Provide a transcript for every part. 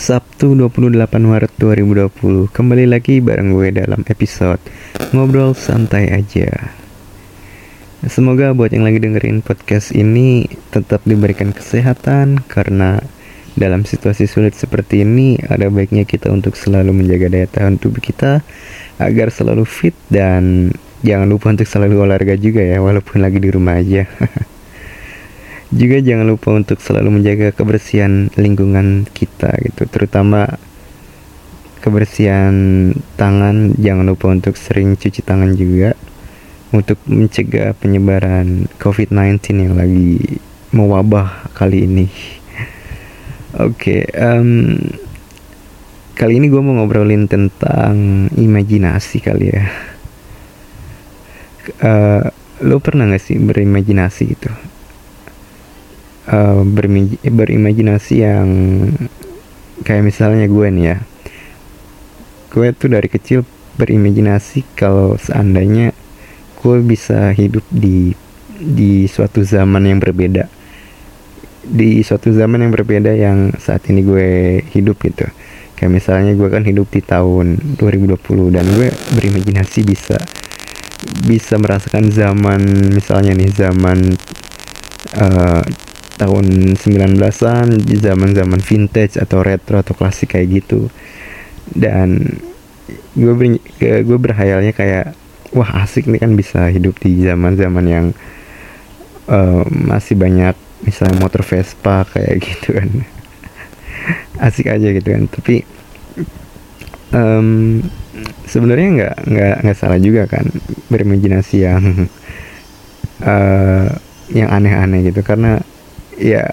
Sabtu 28 Maret 2020 Kembali lagi bareng gue dalam episode Ngobrol Santai Aja. Semoga buat yang lagi dengerin podcast ini Tetap diberikan kesehatan Karena dalam situasi sulit seperti ini Ada baiknya kita untuk selalu menjaga daya tahan tubuh kita Agar selalu fit dan Jangan lupa untuk selalu olahraga juga ya Walaupun lagi di rumah aja juga jangan lupa untuk selalu menjaga kebersihan lingkungan kita gitu terutama kebersihan tangan jangan lupa untuk sering cuci tangan juga untuk mencegah penyebaran COVID-19 yang lagi mewabah kali ini. Oke, okay, um, kali ini gue mau ngobrolin tentang imajinasi kali ya. Uh, lo pernah gak sih berimajinasi gitu? Uh, berimajinasi yang kayak misalnya gue nih ya. Gue tuh dari kecil berimajinasi kalau seandainya gue bisa hidup di di suatu zaman yang berbeda. Di suatu zaman yang berbeda yang saat ini gue hidup gitu. Kayak misalnya gue kan hidup di tahun 2020 dan gue berimajinasi bisa bisa merasakan zaman misalnya nih zaman uh, tahun 19-an di zaman-zaman vintage atau retro atau klasik kayak gitu. Dan gue ber, gue berhayalnya kayak wah asik nih kan bisa hidup di zaman-zaman yang uh, masih banyak misalnya motor Vespa kayak gitu kan. Asik aja gitu kan. Tapi um, sebenarnya nggak nggak nggak salah juga kan berimajinasi yang uh, yang aneh-aneh gitu. Karena ya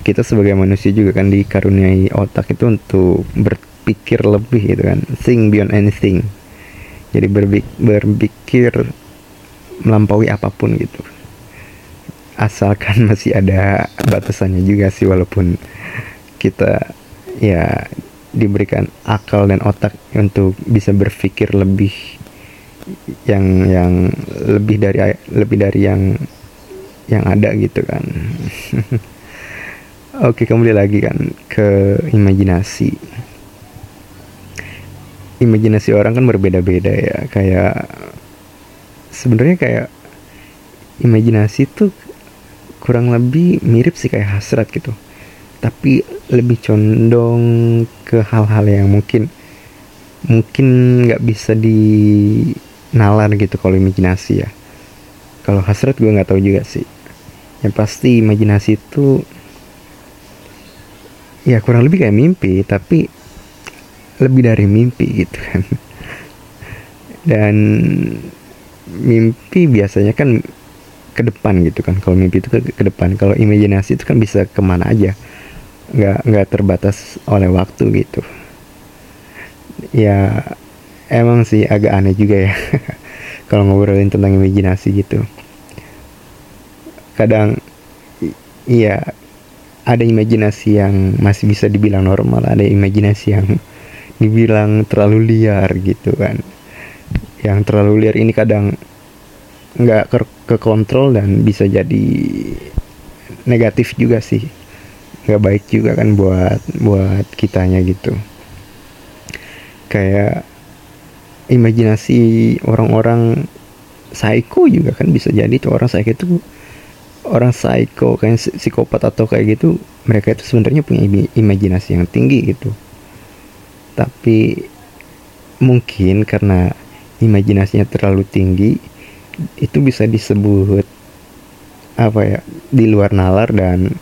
kita sebagai manusia juga kan dikaruniai otak itu untuk berpikir lebih gitu kan. Think beyond anything. Jadi berpikir melampaui apa pun gitu. Asalkan masih ada batasannya juga sih walaupun kita ya diberikan akal dan otak untuk bisa berpikir lebih yang yang lebih dari lebih dari yang yang ada gitu kan. Oke kembali lagi kan ke imajinasi. Imajinasi orang kan berbeda-beda ya. Kayak sebenarnya kayak imajinasi tuh kurang lebih mirip sih kayak hasrat gitu. Tapi lebih condong ke hal-hal yang mungkin mungkin nggak bisa dinalar gitu kalau imajinasi ya. Kalau hasrat gue nggak tahu juga sih yang pasti imajinasi itu ya kurang lebih kayak mimpi tapi lebih dari mimpi gitu kan. Dan mimpi biasanya kan ke depan gitu kan. Kalau mimpi itu ke, ke depan. Kalau imajinasi itu kan bisa ke mana aja. Nggak nggak terbatas oleh waktu gitu. Ya emang sih agak aneh juga ya. Kalau ngobrolin tentang imajinasi gitu kadang iya ada imajinasi yang masih bisa dibilang normal ada imajinasi yang dibilang terlalu liar gitu kan. Yang terlalu liar ini kadang nggak ke, ke kontrol dan bisa jadi negatif juga sih. Nggak baik juga kan buat buat kitanya gitu. Kayak imajinasi orang-orang psycho juga kan bisa jadi tuh orang psycho itu orang psycho kayak psikopat atau kayak gitu mereka itu sebenarnya punya imajinasi yang tinggi gitu. Tapi mungkin karena imajinasinya terlalu tinggi itu bisa disebut apa ya di luar nalar dan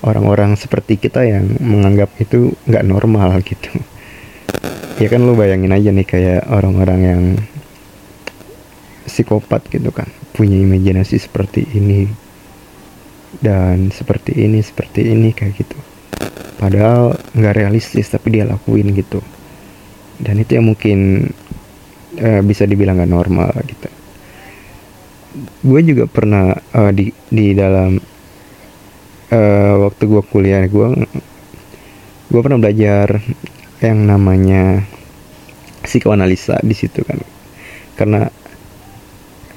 orang-orang seperti kita yang menganggap itu nggak normal gitu. Ya kan lu bayangin aja nih kayak orang-orang yang psikopat gitu kan punya imajinasi seperti ini dan seperti ini seperti ini kayak gitu. Padahal nggak realistis tapi dia lakuin gitu. Dan itu yang mungkin uh, bisa dibilang nggak normal gitu. Gue juga pernah uh, di di dalam uh, waktu gue kuliah gue gue pernah belajar yang namanya psikoanalisa di situ kan. Karena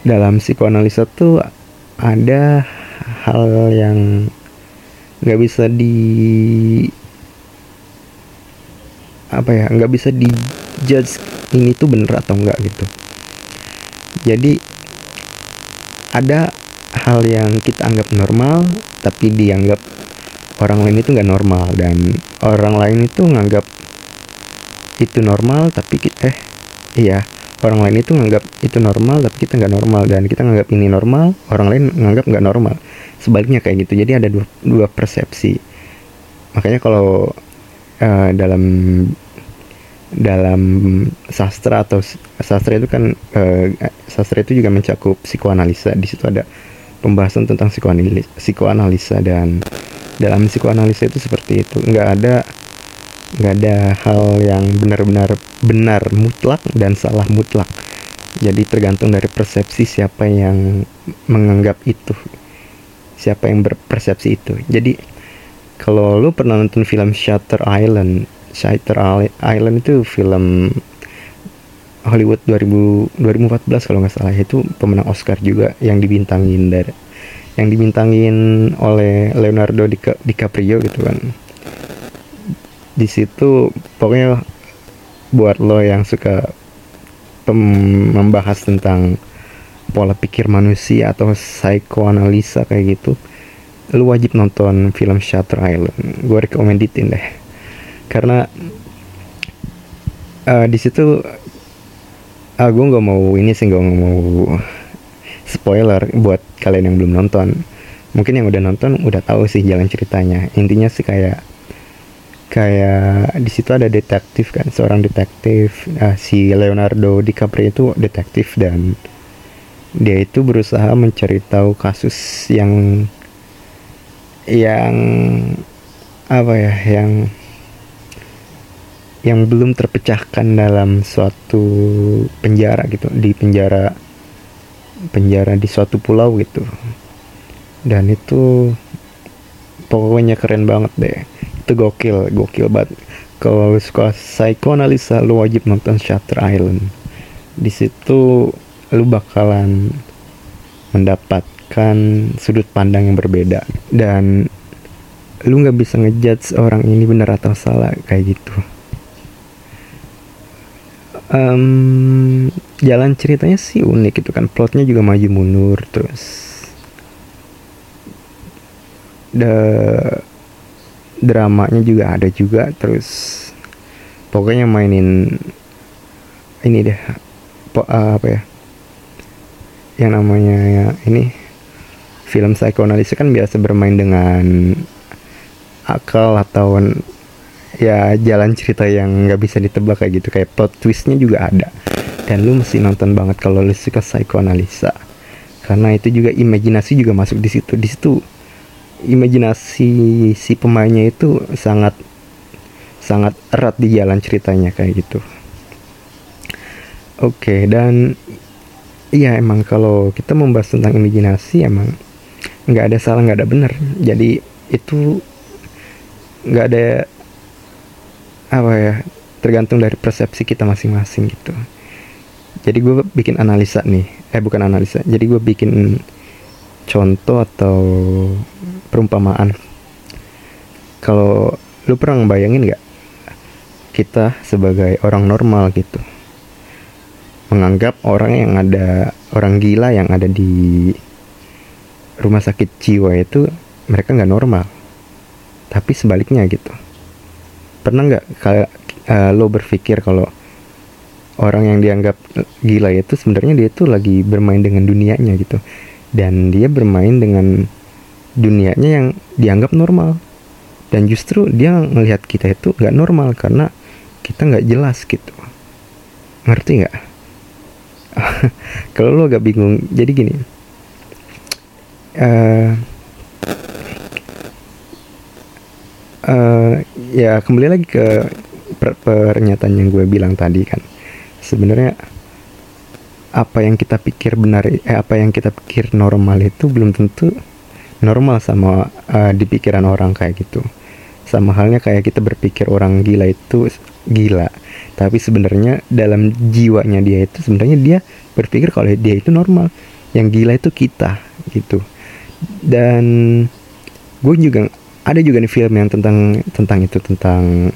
dalam psikoanalisa tuh ada hal yang nggak bisa di apa ya nggak bisa di judge ini tuh bener atau enggak gitu. Jadi ada hal yang kita anggap normal tapi dianggap orang lain itu nggak normal dan orang lain itu nganggap itu normal tapi kita eh iya orang lain itu nganggap itu normal tapi kita nggak normal. Dan kita nganggap ini normal orang lain nganggap nggak normal. Sebaliknya kayak gitu. Jadi ada dua, dua persepsi. Makanya kalau uh, dalam dalam sastra atau sastra itu kan uh, sastra itu juga mencakup psikoanalisa. Di situ ada pembahasan tentang psikoanalisa, psikoanalisa dan dalam psikoanalisa itu seperti itu. Nggak ada nggak ada hal yang benar-benar benar mutlak dan salah mutlak. Jadi tergantung dari persepsi siapa yang menganggap itu. Siapa yang berpersepsi itu. Jadi kalau lu pernah nonton film Shutter Island Shutter Island itu film Hollywood 2000, 2014 kalau nggak salah. Itu pemenang Oscar juga yang dibintangin dari yang dibintangin oleh Leonardo DiCaprio gitu kan di situ pokoknya buat lo yang suka membahas tentang pola pikir manusia atau psikoanalisa kayak gitu lu wajib nonton film Shutter Island. Gue rekomenditin deh. Karena uh, di situ uh, gue nggak mau ini sih nggak mau spoiler buat kalian yang belum nonton. Mungkin yang udah nonton udah tahu sih jalan ceritanya. Intinya sih kayak kayak di situ ada detektif kan seorang detektif. Uh, si Leonardo DiCaprio itu detektif dan dia itu berusaha mencari tahu kasus yang yang apa ya yang yang belum terpecahkan dalam suatu penjara gitu di penjara penjara di suatu pulau gitu. Dan itu pokoknya keren banget deh itu gokil gokil banget. Kalau suka psikoanalisa lu wajib nonton Shutter Island. Di situ lu bakalan mendapatkan sudut pandang yang berbeda. Dan lu nggak bisa ngejudge orang ini benar atau salah kayak gitu. Um, jalan ceritanya sih unik itu kan. Plotnya juga maju mundur terus. The dramanya juga ada juga terus pokoknya mainin ini deh po, uh, apa ya yang namanya ya, ini film psikoanalisa kan biasa bermain dengan akal atau ya jalan cerita yang nggak bisa ditebak kayak gitu kayak plot twistnya juga ada. Dan lu mesti nonton banget kalau lu suka psikoanalisa karena itu juga imajinasi juga masuk di situ. Di situ imajinasi si pemainnya itu sangat sangat erat di jalan ceritanya kayak gitu. Oke, okay, dan iya emang kalau kita membahas tentang imajinasi emang nggak ada salah nggak ada benar. Jadi itu nggak ada apa ya tergantung dari persepsi kita masing-masing gitu. Jadi gue bikin analisa nih, eh bukan analisa. Jadi gue bikin contoh atau perumpamaan. Kalau lu pernah bayangin nggak kita sebagai orang normal gitu menganggap orang yang ada orang gila yang ada di rumah sakit jiwa itu mereka nggak normal. Tapi sebaliknya gitu. Pernah nggak kayak uh, lo berpikir kalau orang yang dianggap gila itu sebenarnya dia tuh lagi bermain dengan dunianya gitu. Dan dia bermain dengan dunianya yang dianggap normal. Dan justru dia ngelihat kita itu nggak normal karena kita nggak jelas gitu. Ngerti nggak? Kalau lo agak bingung jadi gini. Uh, uh, ya kembali lagi ke per pernyataan yang gue bilang tadi kan. Sebenarnya apa yang kita pikir benar eh apa yang kita pikir normal itu belum tentu normal sama uh, di pikiran orang kayak gitu. Sama halnya kayak kita berpikir orang gila itu gila. Tapi sebenarnya dalam jiwanya dia itu sebenarnya dia berpikir kalau dia itu normal. Yang gila itu kita gitu. Dan gue juga ada juga nih film yang tentang tentang itu tentang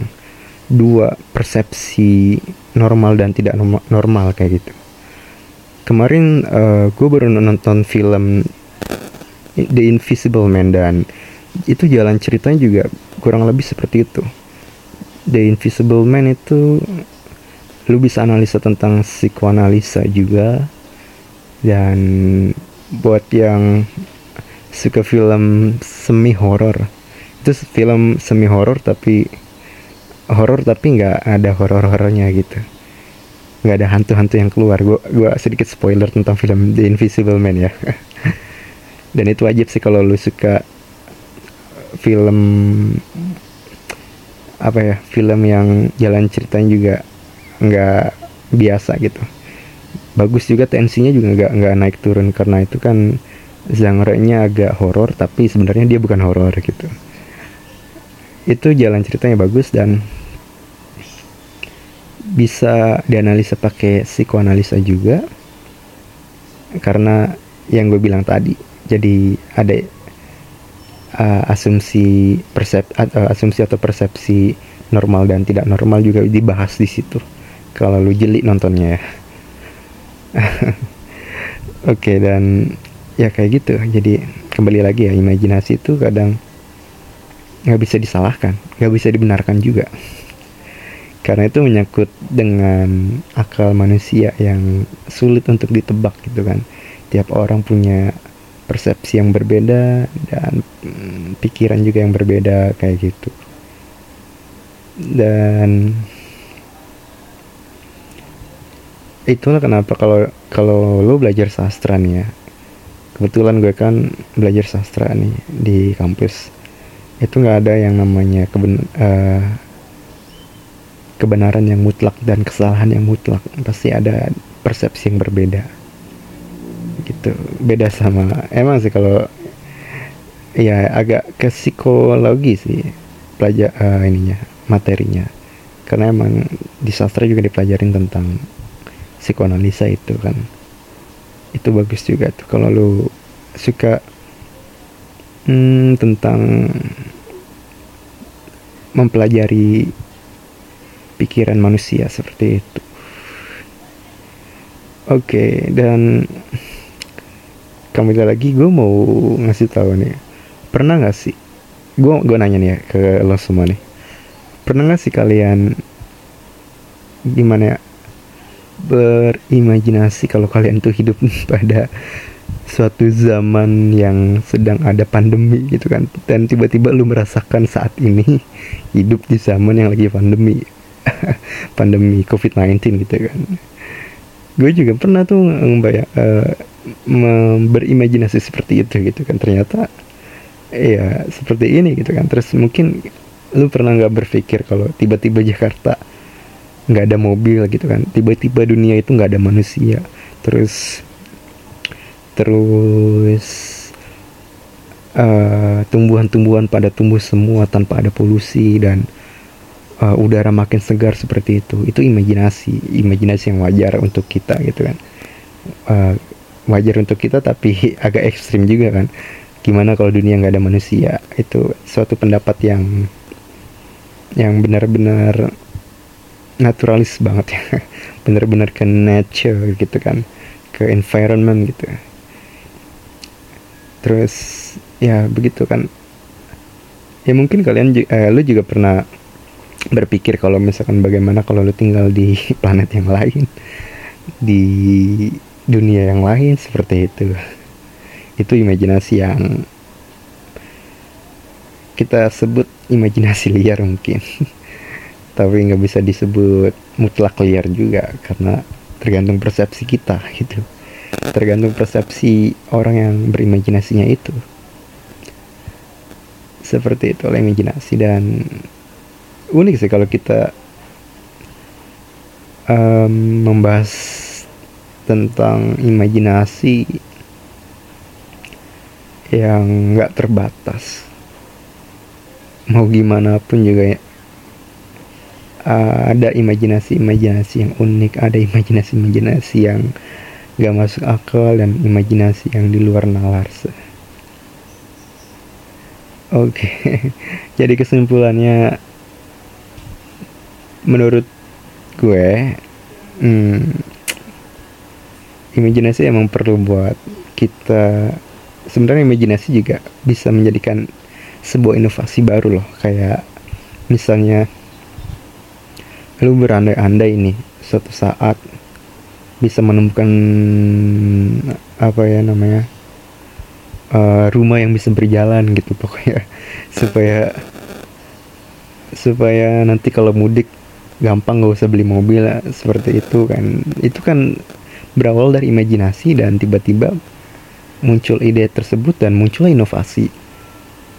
dua persepsi normal dan tidak normal kayak gitu. Kemarin uh, gue baru nonton film The Invisible Man dan itu jalan ceritanya juga kurang lebih seperti itu. The Invisible Man itu lu bisa analisa tentang psikoanalisa juga. Dan buat yang suka film semi horor itu film semi horor tapi horor tapi nggak ada horor horornya gitu. Nggak ada hantu-hantu yang keluar. Gue gua sedikit spoiler tentang film The Invisible Man ya dan itu wajib sih kalau lu suka film apa ya film yang jalan ceritanya juga nggak biasa gitu. Bagus juga tensinya juga nggak nggak naik turun. Karena itu kan genre-nya agak horor tapi sebenarnya dia bukan horor gitu. Itu jalan ceritanya bagus dan bisa dianalisa pakai psikoanalisa juga. Karena yang gue bilang tadi jadi ada uh, asumsi persep uh, asumsi atau persepsi normal dan tidak normal juga dibahas di situ. Kalau lu jeli nontonnya ya. Oke okay, dan ya kayak gitu. Jadi kembali lagi ya imajinasi itu kadang nggak bisa disalahkan nggak bisa dibenarkan juga. Karena itu menyangkut dengan akal manusia yang sulit untuk ditebak gitu kan. Tiap orang punya persepsi yang berbeda dan hmm, pikiran juga yang berbeda kayak gitu. Dan itulah kenapa kalau kalau lo belajar sastra nih ya kebetulan gue kan belajar sastra nih di kampus. Itu nggak ada yang namanya keben uh, kebenaran yang mutlak dan kesalahan yang mutlak. Pasti ada persepsi yang berbeda gitu. Beda sama emang sih kalau ya agak ke psikologi sih pelajar uh, ininya materinya. Karena emang di sastra juga dipelajarin tentang psikoanalisa itu kan. Itu bagus juga tuh kalau lu suka hmm, tentang mempelajari pikiran manusia seperti itu. Oke, okay, dan kembali lagi gue mau ngasih tahu nih. Pernah gak sih? Gue gue nanya nih ya ke lo semua nih. Pernah gak sih kalian gimana ya berimajinasi kalau kalian tuh hidup pada suatu zaman yang sedang ada pandemi gitu kan dan tiba-tiba lu merasakan saat ini hidup di zaman yang lagi pandemi pandemi COVID-19 gitu kan gue juga pernah tuh ngebayang uh, berimajinasi seperti itu gitu kan. Ternyata ya seperti ini gitu kan. Terus mungkin lu pernah nggak berpikir kalau tiba-tiba Jakarta nggak ada mobil gitu kan? Tiba-tiba dunia itu nggak ada manusia. Terus terus uh, tumbuhan-tumbuhan pada tumbuh semua tanpa ada polusi dan uh, udara makin segar seperti itu. Itu imajinasi imajinasi yang wajar untuk kita gitu kan. Uh, wajar untuk kita tapi agak ekstrim juga kan. Gimana kalau dunia nggak ada manusia? Itu suatu pendapat yang yang benar-benar naturalis banget ya. Benar-benar ke nature gitu kan. Ke environment gitu. Terus ya begitu kan. Ya mungkin kalian eh, lu juga pernah berpikir kalau misalkan bagaimana kalau lu tinggal di planet yang lain? Di dunia yang lain seperti itu. Itu imajinasi yang kita sebut imajinasi liar mungkin. Tapi nggak bisa disebut mutlak liar juga karena tergantung persepsi kita gitu. Tergantung persepsi orang yang berimajinasinya itu. Seperti itu oleh imajinasi dan unik sih kalau kita um, membahas tentang imajinasi yang nggak terbatas mau gimana pun juga ya ada imajinasi-imajinasi yang unik ada imajinasi-imajinasi yang gak masuk akal dan imajinasi yang di luar nalar Oke, okay. jadi kesimpulannya menurut gue hmm, imajinasi emang perlu buat kita sebenarnya imajinasi juga bisa menjadikan sebuah inovasi baru loh. Kayak misalnya lu berandai-andai ini suatu saat bisa menemukan apa ya namanya uh, rumah yang bisa berjalan gitu pokoknya. Supaya supaya nanti kalau mudik gampang gak usah beli mobil lah, seperti itu kan. Itu kan berawal dari imajinasi dan tiba-tiba muncul ide tersebut dan muncul inovasi.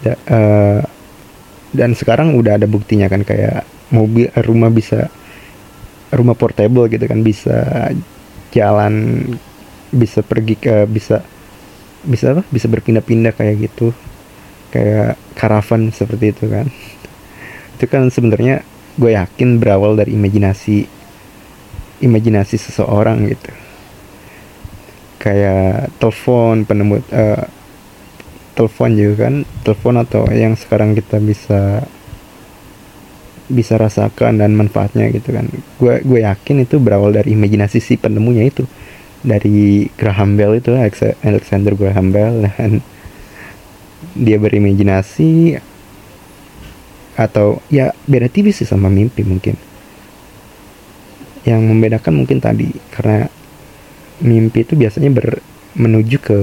Da, uh, dan sekarang udah ada buktinya kan kayak mobil rumah bisa rumah portable gitu kan bisa jalan bisa pergi ke bisa bisa apa? Bisa berpindah-pindah kayak gitu. Kayak karavan seperti itu kan. Itu kan sebenarnya gue yakin berawal dari imajinasi imajinasi seseorang gitu kayak telepon penemu uh, telepon juga kan? Telepon atau yang sekarang kita bisa bisa rasakan dan manfaatnya gitu kan. Gue gue yakin itu berawal dari imajinasi si penemunya itu. Dari Graham Bell itu Alexander Graham Bell dan dia berimajinasi atau ya beda tipis sih sama mimpi mungkin. Yang membedakan mungkin tadi karena mimpi itu biasanya ber menuju ke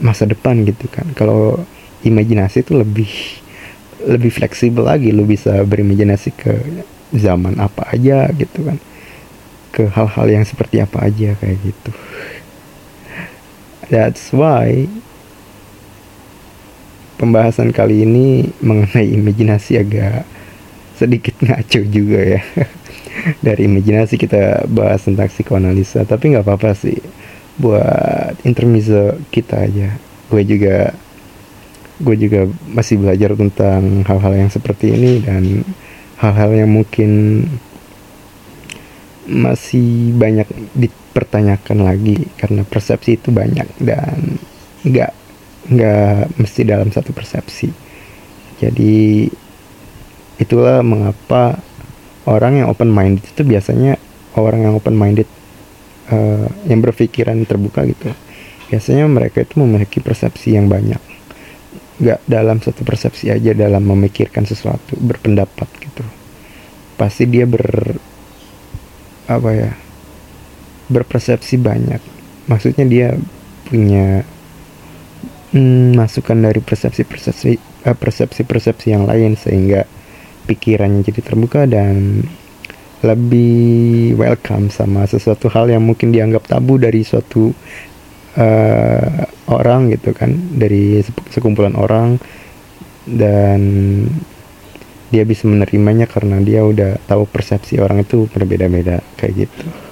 masa depan gitu kan. Kalau imajinasi itu lebih lebih fleksibel lagi. Lu bisa berimajinasi ke zaman apa aja gitu kan. Ke hal-hal yang seperti apa aja kayak gitu. That's why pembahasan kali ini mengenai imajinasi agak sedikit ngaco juga ya dari imajinasi kita bahas tentang psikoanalisa. Tapi nggak apa-apa sih. Buat intermezzo kita aja. Gue juga gue juga masih belajar tentang hal-hal yang seperti ini dan hal-hal yang mungkin masih banyak dipertanyakan lagi karena persepsi itu banyak dan nggak nggak mesti dalam satu persepsi. Jadi itulah mengapa orang yang open minded itu biasanya orang yang open minded uh, yang berpikiran terbuka gitu. Biasanya mereka itu memiliki persepsi yang banyak. Nggak dalam satu persepsi aja dalam memikirkan sesuatu berpendapat gitu. Pasti dia ber apa ya berpersepsi banyak. Maksudnya dia punya hmm, masukan dari persepsi-persepsi uh, persepsi-persepsi yang lain sehingga pikirannya jadi terbuka dan lebih welcome sama sesuatu hal yang mungkin dianggap tabu dari suatu uh, orang gitu kan dari sekumpulan orang dan dia bisa menerimanya karena dia udah tahu persepsi orang itu berbeda-beda kayak gitu.